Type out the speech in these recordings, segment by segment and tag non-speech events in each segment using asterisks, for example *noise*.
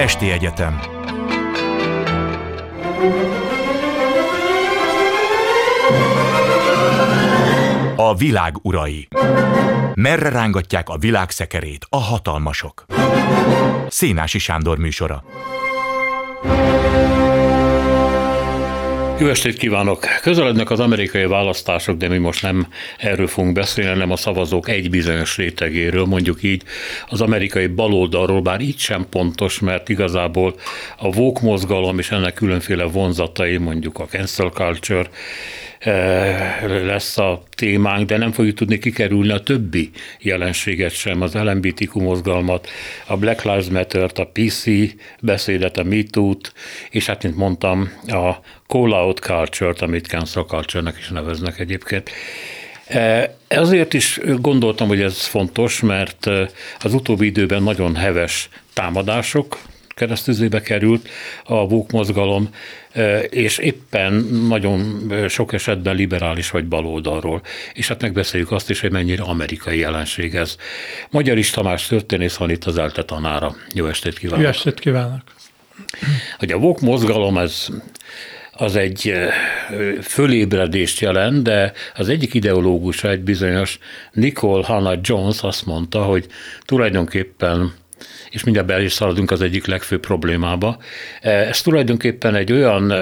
Esti Egyetem. A világ urai. Merre rángatják a világ szekerét a hatalmasok? Szénási Sándor műsora Jó estét kívánok! Közelednek az amerikai választások, de mi most nem erről fogunk beszélni, hanem a szavazók egy bizonyos rétegéről, mondjuk így az amerikai baloldalról, bár így sem pontos, mert igazából a vók mozgalom és ennek különféle vonzatai, mondjuk a cancel culture, lesz a témánk, de nem fogjuk tudni kikerülni a többi jelenséget sem, az LMBTQ mozgalmat, a Black Lives Matter-t, a PC beszédet, a MeToo-t, és hát, mint mondtam, a call-out culture-t, amit cancel culture-nek is neveznek egyébként. Eh, ezért is gondoltam, hogy ez fontos, mert eh, az utóbbi időben nagyon heves támadások keresztüzébe került a VUK mozgalom, és éppen nagyon sok esetben liberális vagy baloldalról. És hát megbeszéljük azt is, hogy mennyire amerikai jelenség ez. Magyar is Tamás történész van itt az ELTE tanára. Jó estét kívánok! Jó estét kívánok! Hogy a VUK mozgalom ez az egy fölébredést jelent, de az egyik ideológus, egy bizonyos Nicole Hannah Jones azt mondta, hogy tulajdonképpen és mindjárt be is szaladunk az egyik legfőbb problémába. Ez tulajdonképpen egy olyan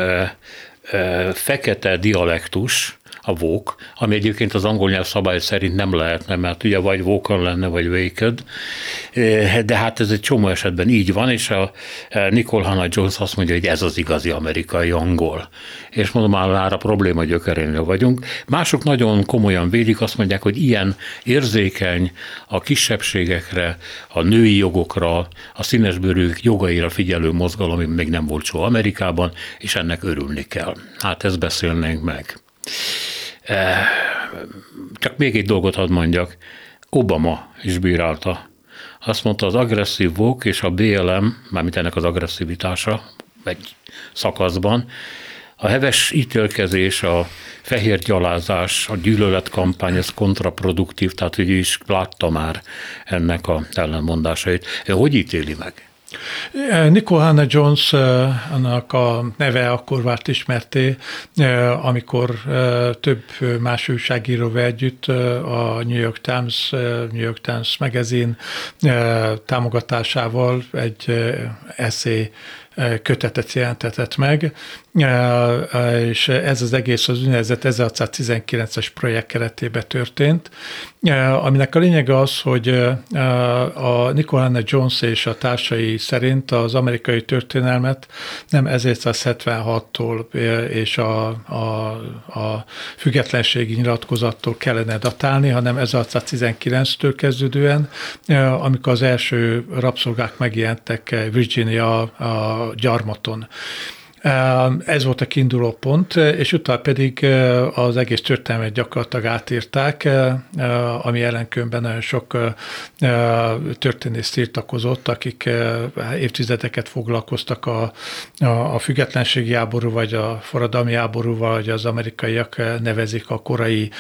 fekete dialektus, a vók, ami egyébként az angol nyelv szabály szerint nem lehetne, mert ugye vagy vókon lenne, vagy waked, de hát ez egy csomó esetben így van, és a Nicole Hannah Jones azt mondja, hogy ez az igazi amerikai angol. És mondom, már a probléma gyökerénél vagyunk. Mások nagyon komolyan védik, azt mondják, hogy ilyen érzékeny a kisebbségekre, a női jogokra, a színesbőrűk jogaira figyelő mozgalom, ami még nem volt soha Amerikában, és ennek örülni kell. Hát ezt beszélnénk meg. Eh, csak még egy dolgot hadd mondjak. Obama is bírálta. Azt mondta, az agresszív vók és a BLM, mármint ennek az agresszivitása egy szakaszban, a heves ítélkezés, a fehér gyalázás, a gyűlöletkampány, ez kontraproduktív, tehát hogy is látta már ennek a ellenmondásait. Hogy ítéli meg? Nicole Hannah Jones, eh, annak a neve akkor várt ismerté, eh, amikor eh, több más újságíróval együtt a New York Times, New York Times magazine támogatásával egy eszé kötetet jelentetett meg, és ez az egész az úgynevezett 1619-es projekt keretében történt, aminek a lényege az, hogy a Nicolana Jones és a társai szerint az amerikai történelmet nem 1176-tól és a, a, a függetlenségi nyilatkozattól kellene datálni, hanem 1619-től kezdődően, amikor az első rabszolgák megjelentek Virginia a gyarmaton. Ez volt a kiinduló pont, és utána pedig az egész történelmet gyakorlatilag átírták, ami ellenkönyvben nagyon sok történész tiltakozott, akik évtizedeket foglalkoztak a, a függetlenségi háború, vagy a forradalmi háborúval, vagy az amerikaiak nevezik a korai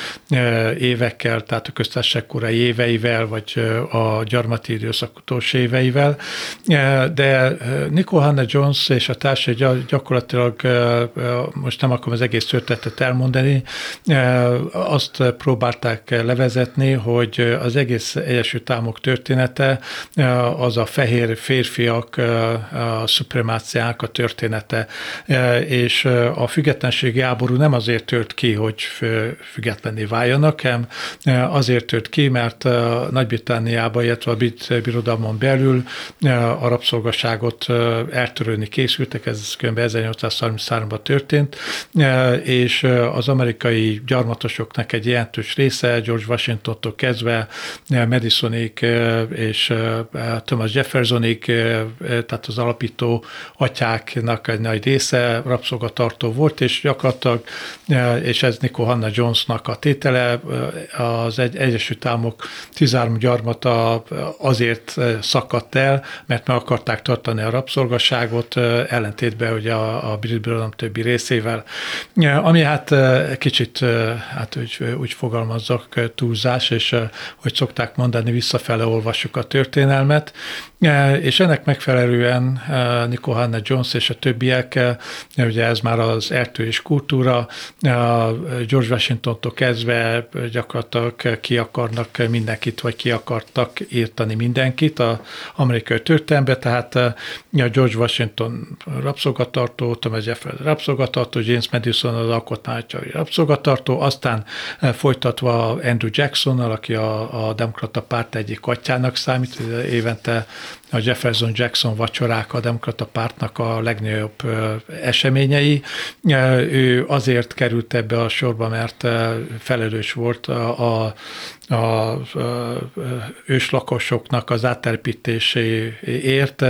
évekkel, tehát a köztársaság korai éveivel, vagy a gyarmati időszak utolsó éveivel. De Nicole Hannah Jones és a társai gyakorlatilag gyakorlatilag most nem akarom az egész történetet elmondani, azt próbálták levezetni, hogy az egész Egyesült Államok története az a fehér férfiak a szupremáciának a története, és a függetlenségi háború nem azért tört ki, hogy függetlenné váljanak, hanem azért tört ki, mert Nagy-Britanniában, illetve a brit birodalmon belül a rabszolgaságot eltörölni készültek, ez kb. 1833-ban történt, e, és e, az amerikai gyarmatosoknak egy jelentős része, George Washingtontól kezdve e, Madisonig és Thomas Jeffersonig, tehát az alapító atyáknak egy nagy része rabszolgatartó volt, és gyakorlatilag, és ez Nico Hanna Jonesnak a tétele, az egy, Egyesült Államok 13 gyarmata azért szakadt el, mert meg akarták tartani a rabszolgaságot, ellentétben ugye a a, a brit birodalom többi részével. Ami hát kicsit hát úgy, úgy fogalmazzak, túlzás, és hogy szokták mondani, visszafele olvassuk a történelmet, és ennek megfelelően Nico Hanna Jones és a többiek, ugye ez már az ertő és kultúra, George Washingtontól kezdve gyakorlatilag ki akarnak mindenkit, vagy ki akartak írtani mindenkit a amerikai történelembe, tehát George Washington rabszolgatartó, Thomas Jefferson rabszolgatartó, James Madison az alkotmányos rabszolgatartó, aztán folytatva Andrew Jacksonnal, aki a, a demokrata párt egyik atyának számít, évente a Jefferson Jackson vacsorák a demokrata pártnak a legnagyobb eseményei. Ő azért került ebbe a sorba, mert felelős volt a, a a őslakosoknak az áttelepítéséért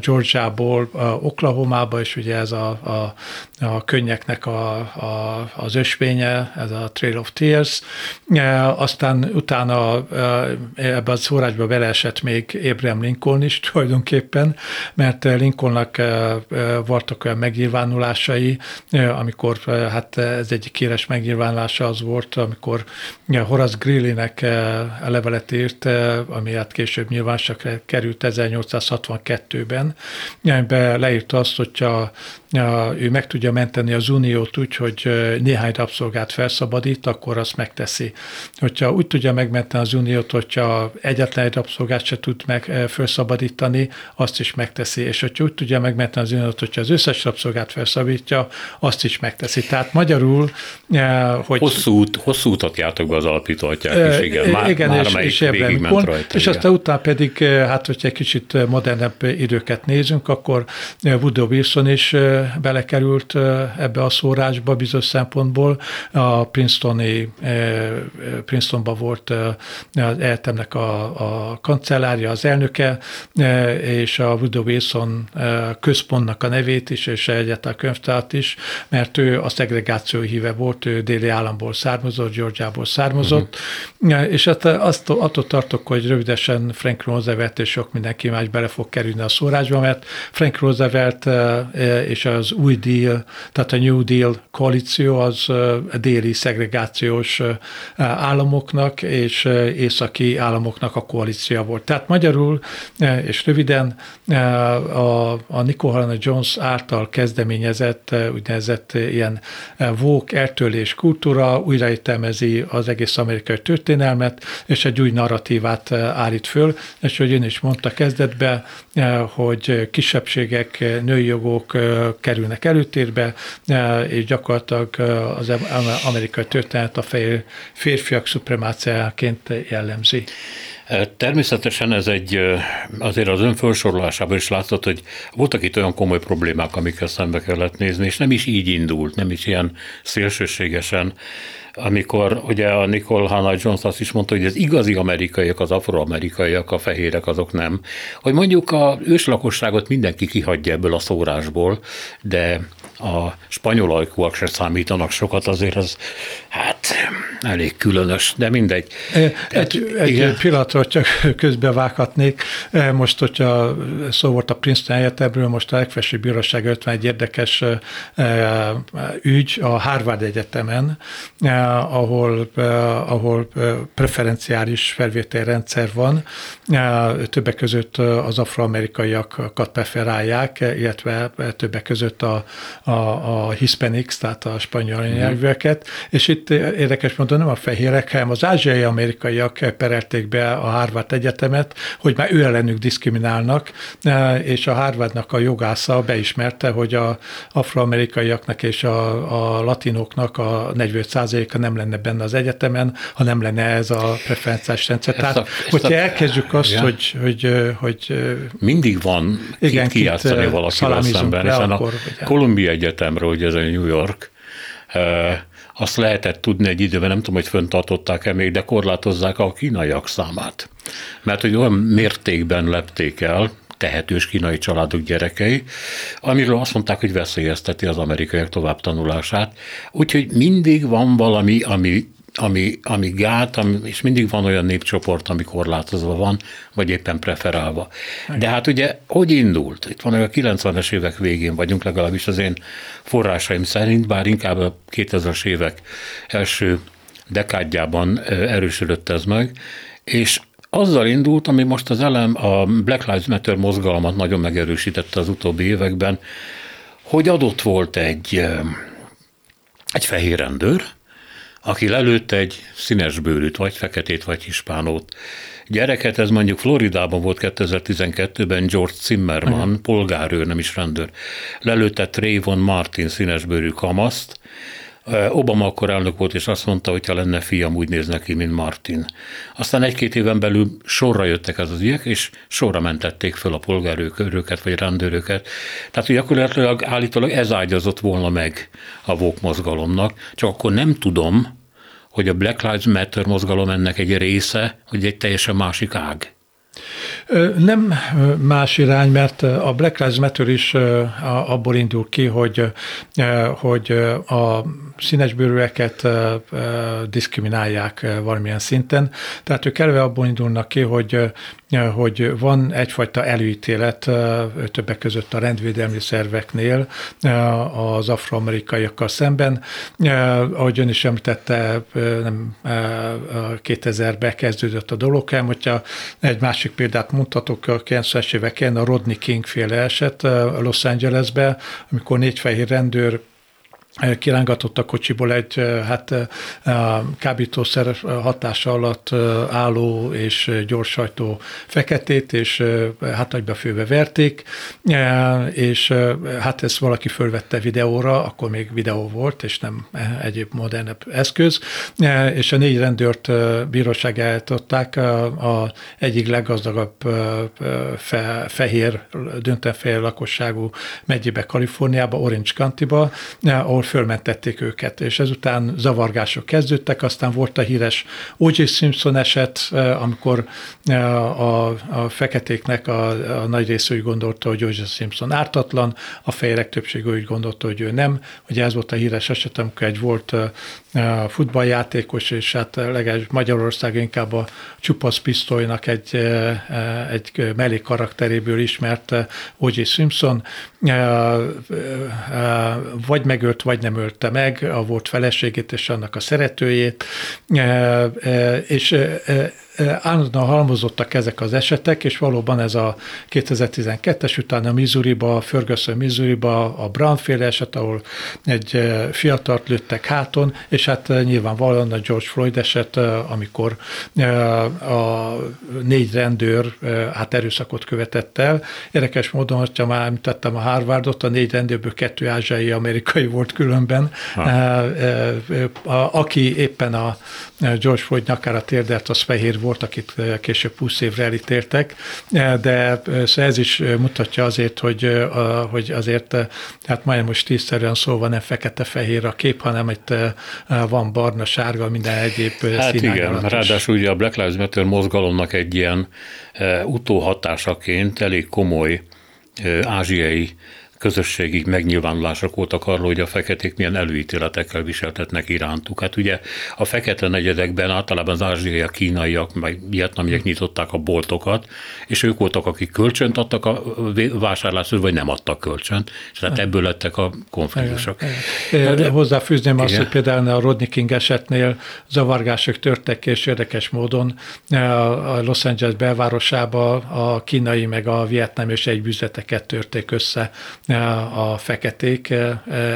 Georgiából Oklahomába, és ugye ez a, a, a könnyeknek a, a, az ösvénye, ez a Trail of Tears. Aztán utána ebbe a szórásba beleesett még Abraham Lincoln is tulajdonképpen, mert Lincolnnak voltak olyan megnyilvánulásai, amikor hát ez egyik éles megnyilvánulása az volt, amikor Horace Greeley-nek eh, levelet írt, eh, ami hát később nyilvánosságra került 1862-ben, amiben leírta azt, hogyha ő meg tudja menteni az uniót úgy, hogy néhány rabszolgát felszabadít, akkor azt megteszi. Hogyha úgy tudja megmenteni az uniót, hogyha egyetlen egy rabszolgát se tud meg felszabadítani, azt is megteszi. És hogyha úgy tudja megmenteni az uniót, hogyha az összes rabszolgát felszabadítja, azt is megteszi. Tehát magyarul, hogy... Hosszú, út, hosszú utat jártak be az alapítóatják is, igen. Már, igen, már és, és, ment rajta, és aztán utána pedig, hát hogyha egy kicsit modernebb időket nézünk, akkor Woodrow Wilson is belekerült ebbe a szórásba bizonyos szempontból. A Princetoni, Princetonban volt az egyetemnek a, a kancellárja, az elnöke, és a Woodrow Wilson központnak a nevét is, és egyáltalán könyvtárt is, mert ő a szegregáció híve volt, ő déli államból származott, Georgiából származott, uh-huh. és hát azt, attól tartok, hogy rövidesen Frank Roosevelt és sok mindenki más bele fog kerülni a szórásba, mert Frank Roosevelt és az új deal, tehát a New Deal koalíció az a déli szegregációs államoknak és északi államoknak a koalícia volt. Tehát magyarul és röviden a, a Nicola Jones által kezdeményezett úgynevezett ilyen vók, eltörlés kultúra újraértelmezi az egész amerikai történelmet, és egy új narratívát állít föl, és hogy ön is mondta kezdetben, hogy kisebbségek, női jogok kerülnek előtérbe, és gyakorlatilag az amerikai történet a férfiak szupremáciáként jellemzi. Természetesen ez egy, azért az önfelsorolásában is látszott, hogy voltak itt olyan komoly problémák, amikkel szembe kellett nézni, és nem is így indult, nem is ilyen szélsőségesen amikor ugye a Nicole Hannah Jones azt is mondta, hogy az igazi amerikaiak, az afroamerikaiak, a fehérek azok nem. Hogy mondjuk a őslakosságot mindenki kihagyja ebből a szórásból, de a spanyol ajkúak se számítanak sokat, azért az hát elég különös, de mindegy. Egy, egy pillanatra csak *laughs* közbevághatnék. Most, hogyha szó volt a Princeton Egyetemről, most a legfelsőbb bíróság 51 érdekes ügy a Harvard Egyetemen, ahol, ahol preferenciális felvételrendszer van, többek között az afroamerikaiakat preferálják, illetve többek között a, a, a hispanics, tehát a spanyol mm. nyelvűeket, és itt érdekes módon nem a fehérek, hanem az ázsiai amerikaiak perelték be a Harvard Egyetemet, hogy már ő ellenük diszkriminálnak, és a Harvardnak a jogásza beismerte, hogy a afroamerikaiaknak és a, a latinoknak a 45%-a nem lenne benne az egyetemen, ha nem lenne ez a preferenciás rendszer. Ezt Tehát, a, hogyha a, elkezdjük azt, igen. hogy, hogy, hogy... Mindig van igen, kijátszani valakivel szemben, hiszen akkor, a Columbia Egyetemről, hogy ez a New York, azt lehetett tudni egy időben, nem tudom, hogy föntartották-e még, de korlátozzák a kínaiak számát. Mert hogy olyan mértékben lepték el, tehetős kínai családok gyerekei, amiről azt mondták, hogy veszélyezteti az amerikaiak tovább tanulását. Úgyhogy mindig van valami, ami ami, ami gát, ami, és mindig van olyan népcsoport, ami korlátozva van, vagy éppen preferálva. De hát ugye, hogy indult? Itt van a 90-es évek végén vagyunk, legalábbis az én forrásaim szerint, bár inkább a 2000-es évek első dekádjában erősödött ez meg, és azzal indult, ami most az elem, a Black Lives Matter mozgalmat nagyon megerősítette az utóbbi években, hogy adott volt egy, egy fehér rendőr, aki lelőtt egy színes bőrűt, vagy feketét, vagy hispánót. Gyereket, ez mondjuk Floridában volt 2012-ben George Zimmerman, Aha. polgárőr, nem is rendőr. Lelőtte Trayvon Martin színesbőrű kamaszt, Obama akkor elnök volt, és azt mondta, hogy ha lenne fiam, úgy néz neki, mint Martin. Aztán egy-két éven belül sorra jöttek az az ügyek, és sorra mentették föl a polgárőröket, vagy rendőröket. Tehát gyakorlatilag állítólag ez ágyazott volna meg a vók mozgalomnak, csak akkor nem tudom, hogy a Black Lives Matter mozgalom ennek egy része, hogy egy teljesen másik ág. Nem más irány, mert a Black Lives Matter is abból indul ki, hogy, hogy a színesbőrűeket diszkriminálják valamilyen szinten. Tehát ők eleve abból indulnak ki, hogy, hogy van egyfajta előítélet többek között a rendvédelmi szerveknél az afroamerikaiakkal szemben. Ahogy ön is említette, nem 2000-ben kezdődött a dolog, hogyha egy másik példát mutatok a 90-es éveken, a Rodney King féle eset Los Angelesbe, amikor négy fehér rendőr kirángatott a kocsiból egy hát kábítószer hatása alatt álló és gyorsajtó feketét, és hát nagyba főve verték, és hát ezt valaki fölvette videóra, akkor még videó volt, és nem egyéb modernebb eszköz, és a négy rendőrt bíróság eltották a egyik leggazdagabb fe, fehér, döntően fehér lakosságú megyébe, Kaliforniába, Orange County-ba, ahol fölmentették őket, és ezután zavargások kezdődtek, aztán volt a híres O.J. Simpson eset, eh, amikor eh, a, a feketéknek a, a nagy része úgy gondolta, hogy O.J. Simpson ártatlan, a fejérek többsége úgy gondolta, hogy ő nem. Ugye ez volt a híres eset, amikor egy volt eh, futballjátékos, és hát legalábbis Magyarország inkább a csupasz pisztolynak egy, egy mellék karakteréből ismert O.J. Simpson, vagy megölt, vagy nem ölte meg a volt feleségét és annak a szeretőjét, és állandóan halmozottak ezek az esetek, és valóban ez a 2012-es után a Missouri-ba, Ferguson Missouri-ba, a Brownfield eset, ahol egy fiatalt lőttek háton, és hát nyilvánvalóan a George Floyd eset, amikor a négy rendőr hát erőszakot követett el. Érdekes módon, hogyha már említettem a Harvardot, a négy rendőrből kettő ázsiai amerikai volt különben, ha. aki éppen a George Floyd nyakára térdelt, az fehér volt, akit később 20 évre elítéltek, de ez is mutatja azért, hogy, hogy azért hát majdnem most tízszerűen szóval nem fekete-fehér a kép, hanem itt van barna, sárga, minden egyéb Hát igen, ráadásul ugye a Black Lives Matter mozgalomnak egy ilyen utóhatásaként elég komoly ázsiai közösségi megnyilvánulások voltak arról, hogy a feketék milyen előítéletekkel viseltetnek irántuk. Hát ugye a fekete negyedekben általában az ázsiaiak, kínaiak, meg vietnamiek nyitották a boltokat, és ők voltak, akik kölcsönt adtak a vásárláshoz, vagy nem adtak kölcsönt, és tehát ebből lettek a konfliktusok. De hozzáfűzném azt, hogy például a Rodney King esetnél zavargások törtek, és érdekes módon a Los Angeles belvárosába a kínai meg a vietnám és egy bűzeteket törték össze a feketék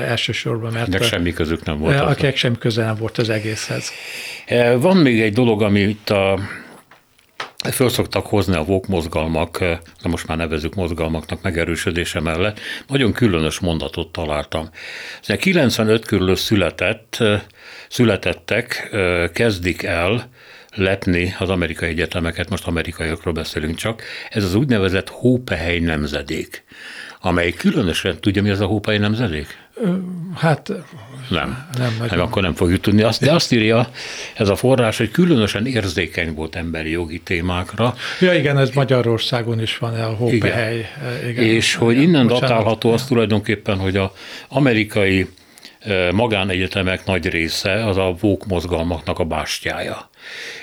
elsősorban, mert... Nek semmi közük nem volt. Akik semmi köze nem volt az egészhez. Van még egy dolog, ami itt a föl szoktak hozni a vók mozgalmak, de most már nevezük mozgalmaknak megerősödése mellett, nagyon különös mondatot találtam. 95 körül született, születettek kezdik el lepni az amerikai egyetemeket, most amerikaiakról beszélünk csak, ez az úgynevezett hópehely nemzedék amely különösen, tudja mi az a hópai nemzedék? Hát nem. Nem, nem, akkor nem fogjuk tudni. Azt, de azt írja ez a forrás, hogy különösen érzékeny volt emberi jogi témákra. Ja igen, ez Magyarországon is van a hópehely. Igen. igen. És hogy innen Bocsánat. datálható az tulajdonképpen, hogy a amerikai magánegyetemek nagy része az a vók mozgalmaknak a bástyája.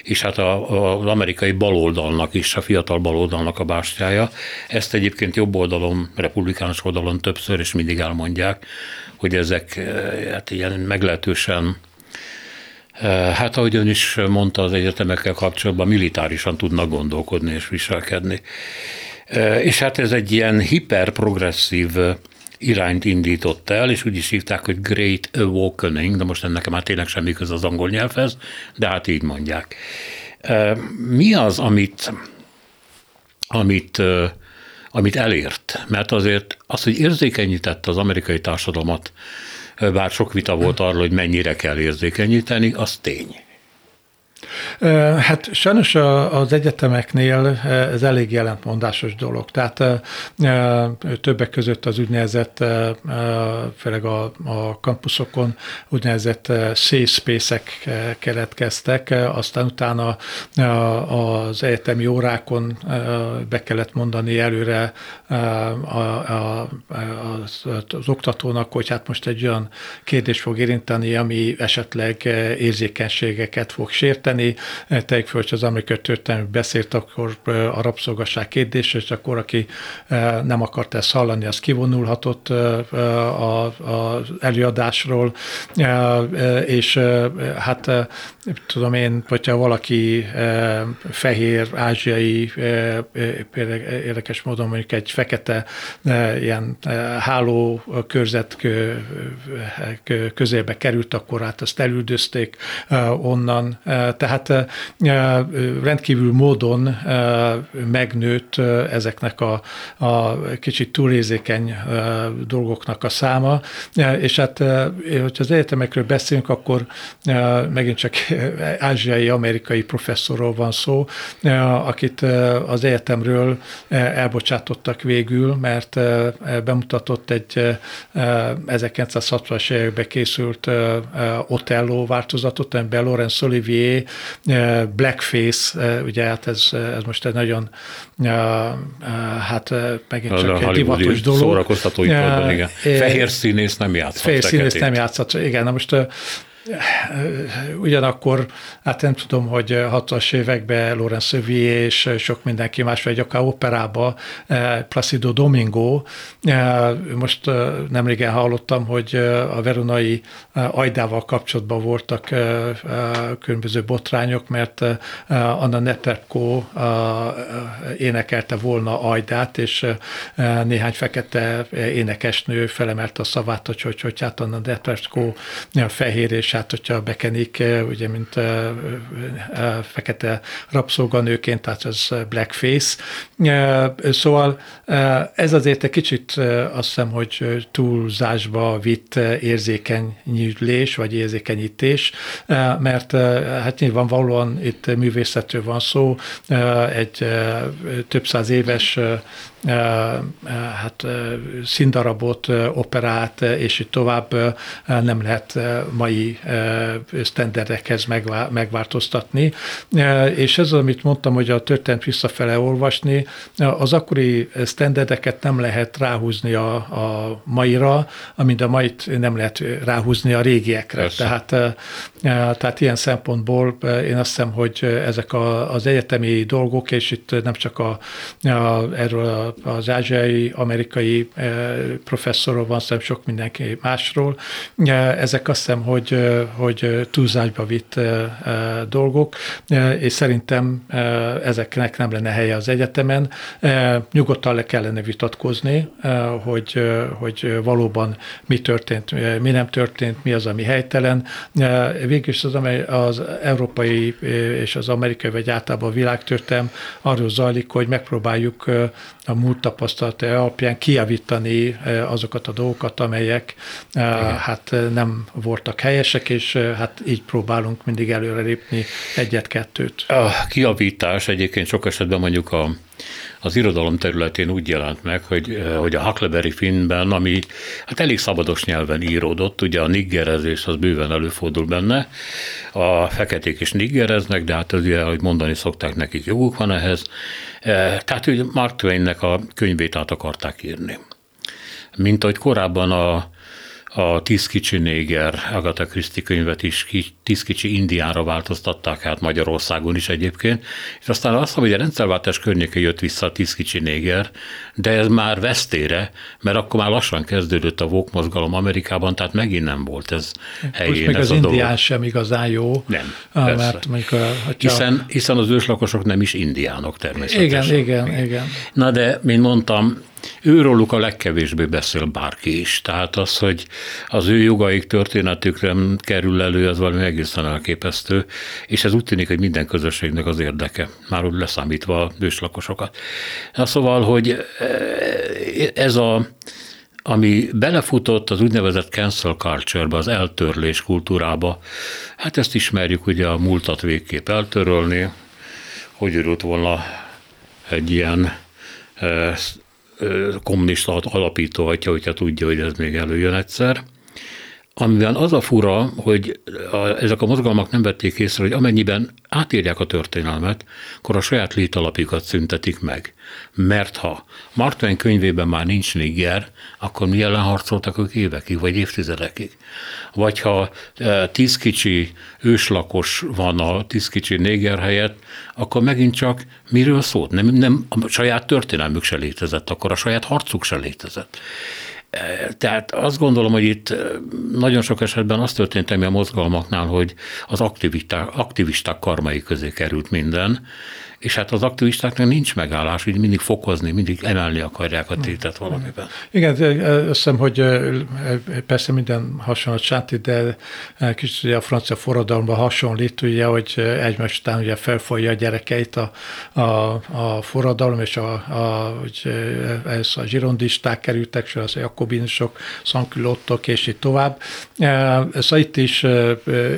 És hát a, az amerikai baloldalnak is, a fiatal baloldalnak a bástyája. Ezt egyébként jobb oldalon, republikánus oldalon többször és mindig elmondják, hogy ezek hát ilyen meglehetősen Hát ahogy ön is mondta, az egyetemekkel kapcsolatban militárisan tudnak gondolkodni és viselkedni. És hát ez egy ilyen hiperprogresszív irányt indított el, és úgy is hívták, hogy Great Awakening, de most ennek már tényleg semmi köz az angol nyelvhez, de hát így mondják. Mi az, amit, amit, amit elért? Mert azért az, hogy érzékenyítette az amerikai társadalmat, bár sok vita volt arról, hogy mennyire kell érzékenyíteni, az tény. Hát sajnos az egyetemeknél ez elég jelentmondásos dolog. Tehát többek között az úgynevezett, főleg a, a kampuszokon úgynevezett safe space-ek keletkeztek, aztán utána az egyetemi órákon be kellett mondani előre az, az oktatónak, hogy hát most egy olyan kérdés fog érinteni, ami esetleg érzékenységeket fog sérteni, tegyük fel, hogy az amerikai történelmi beszélt, akkor a rabszolgasság kérdés, és akkor aki nem akart ezt hallani, az kivonulhatott az előadásról, és hát tudom én, hogyha valaki fehér, ázsiai, érdekes módon mondjuk egy fekete ilyen háló körzet közébe került, akkor hát azt elüldözték onnan. Tehát rendkívül módon megnőtt ezeknek a, a kicsit túlérzékeny dolgoknak a száma, és hát, hogyha az egyetemekről beszélünk, akkor megint csak *laughs* ázsiai, amerikai professzorról van szó, akit az egyetemről elbocsátottak végül, mert bemutatott egy 1960-as években készült Otello változatot, amiben Laurence Olivier blackface, ugye hát ez, ez most egy nagyon hát megint csak egy divatos dolog. Szórakoztatóiparban, igen. Fehér színész nem játszott. Fehér színész nem játszott, igen. Na most Ugyanakkor, hát nem tudom, hogy 60-as években Lorenz Olivier és sok mindenki más, vagy akár operába, Placido Domingo, most nemrégen hallottam, hogy a veronai ajdával kapcsolatban voltak különböző botrányok, mert Anna Netrebko énekelte volna ajdát, és néhány fekete énekesnő felemelte a szavát, hogy, hogy, hogy hát Anna Netrebko fehér és hát hogyha bekenik, ugye, mint fekete rabszolganőként, tehát ez blackface. Szóval ez azért egy kicsit azt hiszem, hogy túlzásba vitt érzékenyülés, vagy érzékenyítés, mert hát nyilvánvalóan itt művészetről van szó, egy több száz éves hát színdarabot, operát, és így tovább nem lehet mai sztenderdekhez megváltoztatni. És ez amit mondtam, hogy a történet visszafele olvasni, az akkori sztenderdeket nem lehet ráhúzni a, a maira, amint a mait nem lehet ráhúzni a régiekre. Tehát, tehát ilyen szempontból én azt hiszem, hogy ezek a, az egyetemi dolgok, és itt nem csak a, a, erről az ázsiai, amerikai professzorról van szem, sok mindenki másról. Ezek azt hiszem, hogy, hogy túlzásba vitt dolgok, és szerintem ezeknek nem lenne helye az egyetemen. Nyugodtan le kellene vitatkozni, hogy, hogy valóban mi történt, mi nem történt, mi az, ami helytelen. Végülis az, az európai és az amerikai, vagy általában a világtörténelem arról zajlik, hogy megpróbáljuk a múlt tapasztalata alapján kijavítani eh, azokat a dolgokat, amelyek eh, Igen. hát eh, nem voltak helyesek, és hát így próbálunk mindig előre lépni egyet-kettőt. A kijavítás egyébként sok esetben mondjuk a az irodalom területén úgy jelent meg, hogy, hogy a Huckleberry Finnben, ami hát elég szabados nyelven íródott, ugye a niggerezés az bőven előfordul benne, a feketék is niggereznek, de hát ugye, ahogy mondani szokták, nekik joguk van ehhez, tehát hogy Mark Twainnek a könyvét át akarták írni. Mint ahogy korábban a a Tíz kicsi néger Agatha Christie könyvet is Tíz kicsi indiára változtatták át Magyarországon is egyébként, és aztán azt hogy a rendszerváltás környéke jött vissza a Tíz kicsi néger, de ez már vesztére, mert akkor már lassan kezdődött a vók mozgalom Amerikában, tehát megint nem volt ez helyén. Most meg ez az a indián dolog. sem igazán jó. Nem, mert persze. mondjuk, hogyha... Hiszen, hiszen az őslakosok nem is indiánok természetesen. Igen, igen, igen. Na de, mint mondtam, őróluk a legkevésbé beszél bárki is. Tehát az, hogy az ő jogaik történetük nem kerül elő, az valami egészen elképesztő, és ez úgy tűnik, hogy minden közösségnek az érdeke, már úgy leszámítva a őslakosokat. Na szóval, hogy ez a ami belefutott az úgynevezett cancel culture-be, az eltörlés kultúrába, hát ezt ismerjük ugye a múltat végképp eltörölni, hogy örült volna egy ilyen kommunista alapító atya, hogyha tudja, hogy ez még előjön egyszer. Amiben az a fura, hogy a, ezek a mozgalmak nem vették észre, hogy amennyiben átírják a történelmet, akkor a saját létalapjukat szüntetik meg. Mert ha Mark Twain könyvében már nincs Niger, akkor mi ellen harcoltak ők évekig, vagy évtizedekig? Vagy ha tíz kicsi őslakos van a tíz kicsi néger helyett, akkor megint csak miről szólt? Nem, nem, a saját történelmük se létezett, akkor a saját harcuk se létezett. Tehát azt gondolom, hogy itt nagyon sok esetben az történt a mozgalmaknál, hogy az aktivisták, aktivisták karmai közé került minden, és hát az aktivistáknak nincs megállás, hogy mindig fokozni, mindig emelni akarják a tétet valamiben. Igen, azt hiszem, hogy persze minden hasonlott sáti, de kicsit ugye a francia forradalomban hasonlít, ugye, hogy egymás után ugye felfolja a gyerekeit a, a, a forradalom, és a, a, hogy ez a zsirondisták kerültek, és az jakobinusok, szankülottok, és így tovább. Szóval itt is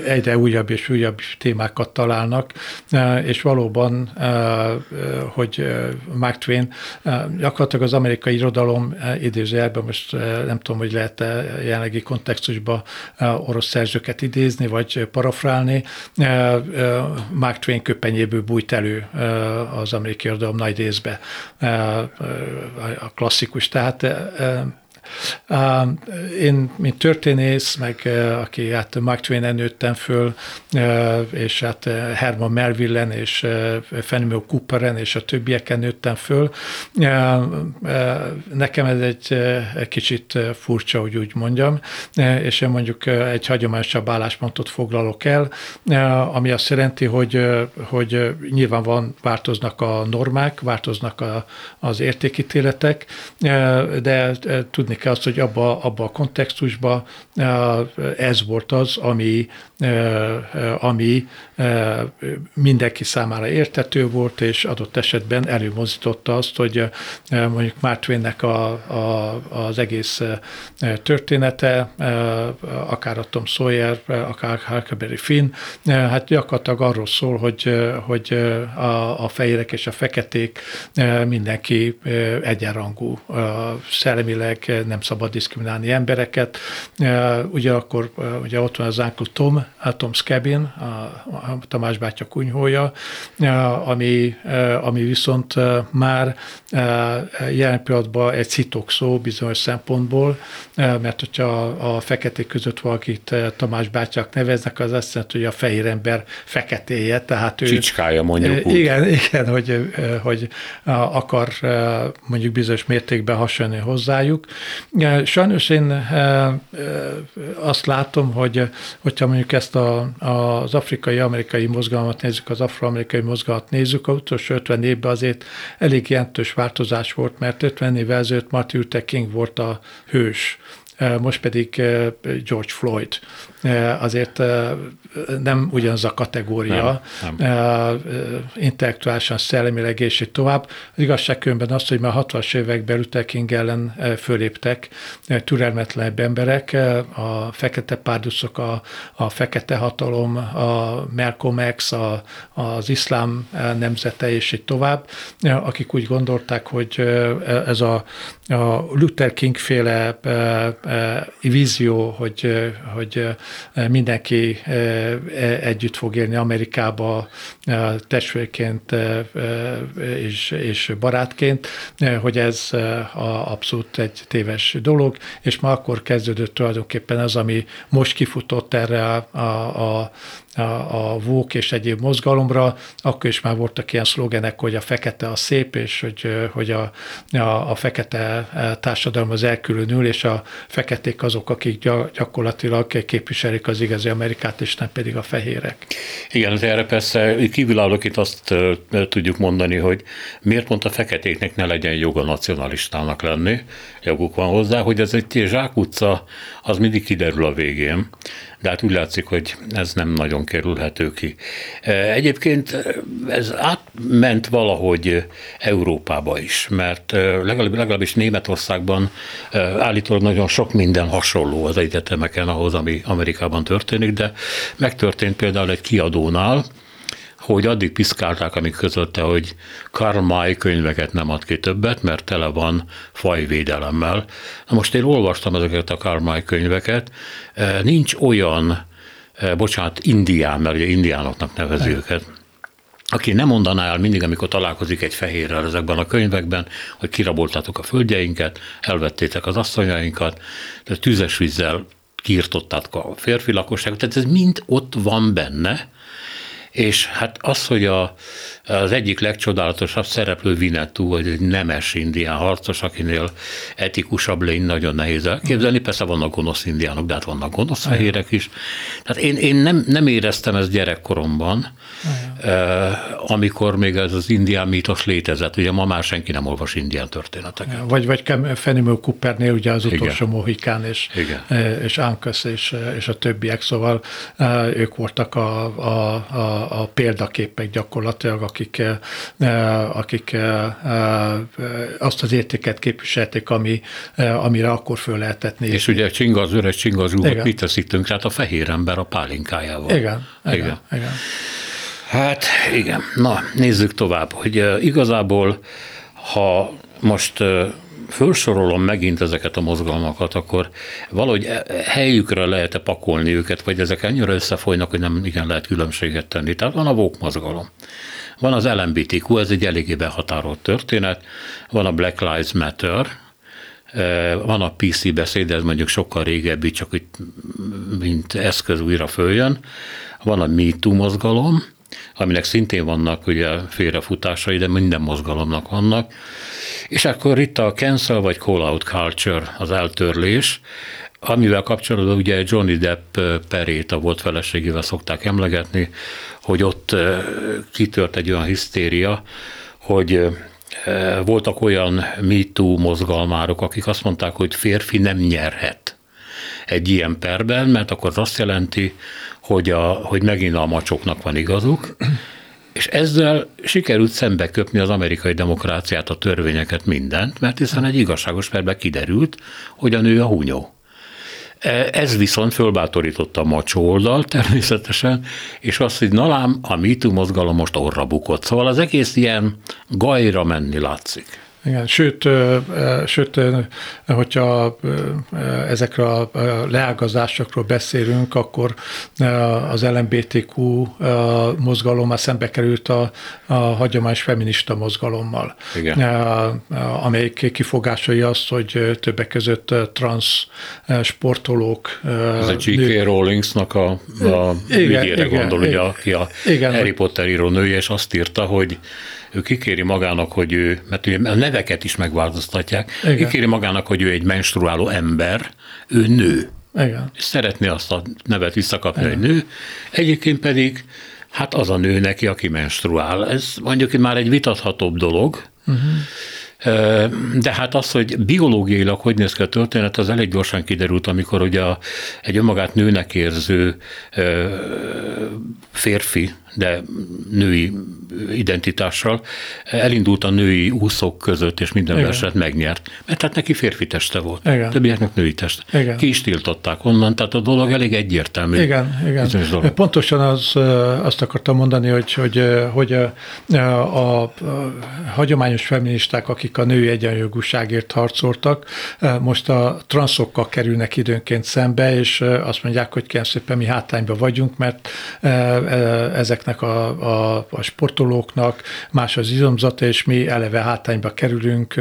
egyre újabb és újabb témákat találnak, és valóban hogy Mark Twain gyakorlatilag az amerikai irodalom idézőjelben, most nem tudom, hogy lehet jelenlegi kontextusban orosz szerzőket idézni, vagy parafrálni, Mark Twain köpenyéből bújt elő az amerikai irodalom nagy részbe a klasszikus. Tehát én, mint történész, meg aki hát Mark Twain nőttem föl, és hát Herman Melvillen és Fenimore Cooperen és a többieken nőttem föl, nekem ez egy, kicsit furcsa, hogy úgy mondjam, és én mondjuk egy hagyományosabb álláspontot foglalok el, ami azt jelenti, hogy, hogy nyilván van, változnak a normák, változnak a, az értékítéletek, de tudni azt, hogy abba, abba a kontextusban ez volt az, ami, ami mindenki számára értető volt, és adott esetben előmozdította azt, hogy mondjuk Mark Twainnek a, a, az egész története, akár a Tom Sawyer, akár Huckleberry Finn, hát gyakorlatilag arról szól, hogy, hogy a, a fehérek és a feketék mindenki egyenrangú, szellemileg nem szabad diszkriminálni embereket. Ugyanakkor ugye ott van az Uncle Tom, Tom's Cabin, a, a Tamás bátya kunyhója, ami, ami viszont már jelen pillanatban egy szitok szó bizonyos szempontból, mert hogyha a feketék között valakit Tamás bátyák neveznek, az azt jelenti, hogy a fehér ember feketéje, tehát ő... Csicskája mondjuk úgy. Igen, igen, hogy, hogy akar mondjuk bizonyos mértékben hasonlni hozzájuk. Sajnos én azt látom, hogy hogyha mondjuk ezt a, az afrikai-amerikai mozgalmat nézzük, az afroamerikai mozgalmat nézzük, az utolsó 50 évben azért elég jelentős változás volt, mert 50 évvel ezelőtt Martin Luther King volt a hős, most pedig George Floyd. Azért nem ugyanaz a kategória, nem, nem. intellektuálisan, szellemileg és így tovább. Az igazságkörben az, hogy már 60-as években Luther King ellen föléptek türelmetlenebb emberek, a fekete párduszok, a, a fekete hatalom, a Malcolm X, a, az iszlám nemzete és így tovább, akik úgy gondolták, hogy ez a, a Luther King féle vízió, hogy, hogy mindenki együtt fog élni Amerikába testvérként és, és barátként, hogy ez a, abszolút egy téves dolog, és már akkor kezdődött tulajdonképpen az, ami most kifutott erre a, a a, a vók és egyéb mozgalomra, akkor is már voltak ilyen szlogenek, hogy a fekete a szép, és hogy, hogy a, a, a fekete társadalom az elkülönül, és a feketék azok, akik gyakorlatilag képviselik az igazi Amerikát, és nem pedig a fehérek. Igen, erre persze kívülállók itt azt tudjuk mondani, hogy miért pont a feketéknek ne legyen joga nacionalistának lenni, joguk van hozzá, hogy ez egy zsákutca, az mindig kiderül a végén de hát úgy látszik, hogy ez nem nagyon kerülhető ki. E, egyébként ez átment valahogy Európába is, mert e, legalább, legalábbis Németországban e, állítólag nagyon sok minden hasonló az egyetemeken ahhoz, ami Amerikában történik, de megtörtént például egy kiadónál, hogy addig piszkálták, amíg közölte, hogy Karmai könyveket nem ad ki többet, mert tele van fajvédelemmel. Na most én olvastam ezeket a Karmai könyveket, e, nincs olyan, e, bocsánat, indián, mert ugye indiánoknak nevezi ne. őket, aki nem mondaná el mindig, amikor találkozik egy fehérrel ezekben a könyvekben, hogy kiraboltátok a földjeinket, elvettétek az asszonyainkat, de tüzes vízzel kiirtottátok a férfi lakosságot, tehát ez mind ott van benne, és hát az, hogy a, az egyik legcsodálatosabb szereplő Vinetú, vagy egy nemes indián harcos, akinél etikusabb lény nagyon nehéz elképzelni. Persze vannak gonosz indiánok, de hát vannak gonosz fehérek is. Tehát én, én nem, nem éreztem ezt gyerekkoromban, eh, amikor még ez az indián mítos létezett. Ugye ma már senki nem olvas indián történeteket. Vagy, vagy Fenimel Coopernél ugye az utolsó Igen. Mohikán és, Igen. Eh, és Ankus és, és a többiek, szóval eh, ők voltak a, a, a a, példaképek gyakorlatilag, akik, eh, akik eh, eh, azt az értéket képviselték, ami, amire akkor föl lehetett nézni. És ugye Csinga az öreg Csinga az úr, mit teszik tönkre? Hát a fehér ember a pálinkájával. Igen, igen, igen. igen. Hát igen, na nézzük tovább, hogy igazából ha most felsorolom megint ezeket a mozgalmakat, akkor valahogy e, helyükre lehet-e pakolni őket, vagy ezek ennyire összefolynak, hogy nem igen lehet különbséget tenni. Tehát van a vók mozgalom. Van az LMBTQ, ez egy eléggé behatárolt történet, van a Black Lives Matter, e, van a PC beszéd, ez mondjuk sokkal régebbi, csak itt mint eszköz újra följön. Van a MeToo mozgalom, aminek szintén vannak ugye félrefutásai, de minden mozgalomnak vannak. És akkor itt a cancel vagy call out culture, az eltörlés, amivel kapcsolatban ugye Johnny Depp perét a volt feleségével szokták emlegetni, hogy ott kitört egy olyan hisztéria, hogy voltak olyan MeToo mozgalmárok, akik azt mondták, hogy férfi nem nyerhet egy ilyen perben, mert akkor az azt jelenti, hogy, a, hogy megint a macsoknak van igazuk, és ezzel sikerült szembe köpni az amerikai demokráciát, a törvényeket, mindent, mert hiszen egy igazságos perben kiderült, hogy a nő a hunyó. E, ez viszont fölbátorította a macsó oldal természetesen, és azt, hogy nalám a MeToo mozgalom most orra bukott. Szóval az egész ilyen gajra menni látszik. Igen, sőt, sőt, hogyha ezekről a leágazásokról beszélünk, akkor az LMBTQ mozgalom már szembe került a, a hagyományos feminista mozgalommal, Igen. amelyik kifogásai azt, hogy többek között trans sportolók. Ez a J.K. Rowlingsnak a, a igen, ügyére igen, gondol, ugye, aki a igen, Harry Potter író nője, és azt írta, hogy ő kikéri magának, hogy ő, mert ugye a neveket is megváltoztatják, Igen. kikéri magának, hogy ő egy menstruáló ember, ő nő. Igen. És szeretné azt a nevet visszakapni, Igen. hogy nő. Egyébként pedig hát az a nő neki, aki menstruál. Ez mondjuk már egy vitathatóbb dolog, uh-huh. De hát az, hogy biológiailag hogy néz ki a történet, az elég gyorsan kiderült, amikor ugye a, egy önmagát nőnek érző férfi de női identitással, elindult a női úszók között, és minden Igen. verset megnyert, mert hát neki férfi teste volt, igen. többieknek női teste. Igen. Ki is tiltották onnan, tehát a dolog elég egyértelmű. Igen, igen. Pontosan az, azt akartam mondani, hogy, hogy, hogy a, a, a hagyományos feministák, akik a női egyenjogúságért harcoltak, most a transzokkal kerülnek időnként szembe, és azt mondják, hogy kérem szépen mi hátrányban vagyunk, mert ezeknek a, a, a sportolóknak más az izomzata, és mi eleve hátrányba kerülünk,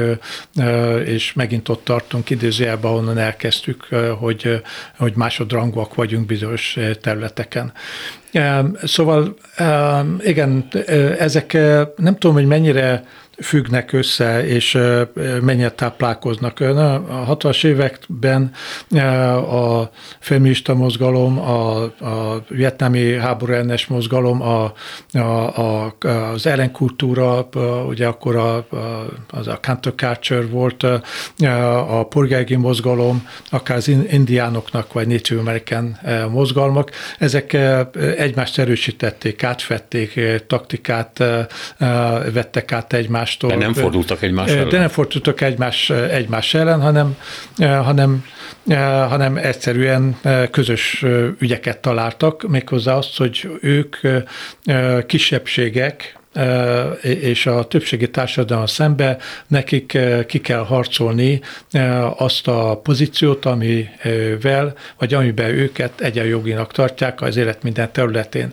és megint ott tartunk idézőjelben, ahonnan elkezdtük, hogy, hogy másodrangúak vagyunk bizonyos területeken. Szóval igen, ezek nem tudom, hogy mennyire függnek össze, és mennyire táplálkoznak. A 60-as években a feminista mozgalom, a, a vietnámi háború ellenes mozgalom, a, a, a, az ellenkultúra, ugye akkor a, az a counterculture volt, a polgári mozgalom, akár az indiánoknak, vagy Native American mozgalmak, ezek egymást erősítették, átfették, taktikát vettek át egymást, egymástól. De nem fordultak egymás ellen. De nem fordultak egymás, egymás ellen, hanem, hanem, hanem egyszerűen közös ügyeket találtak, méghozzá azt, hogy ők kisebbségek, és a többségi társadalom szembe nekik ki kell harcolni azt a pozíciót, amivel, vagy amiben őket egyenjoginak tartják az élet minden területén.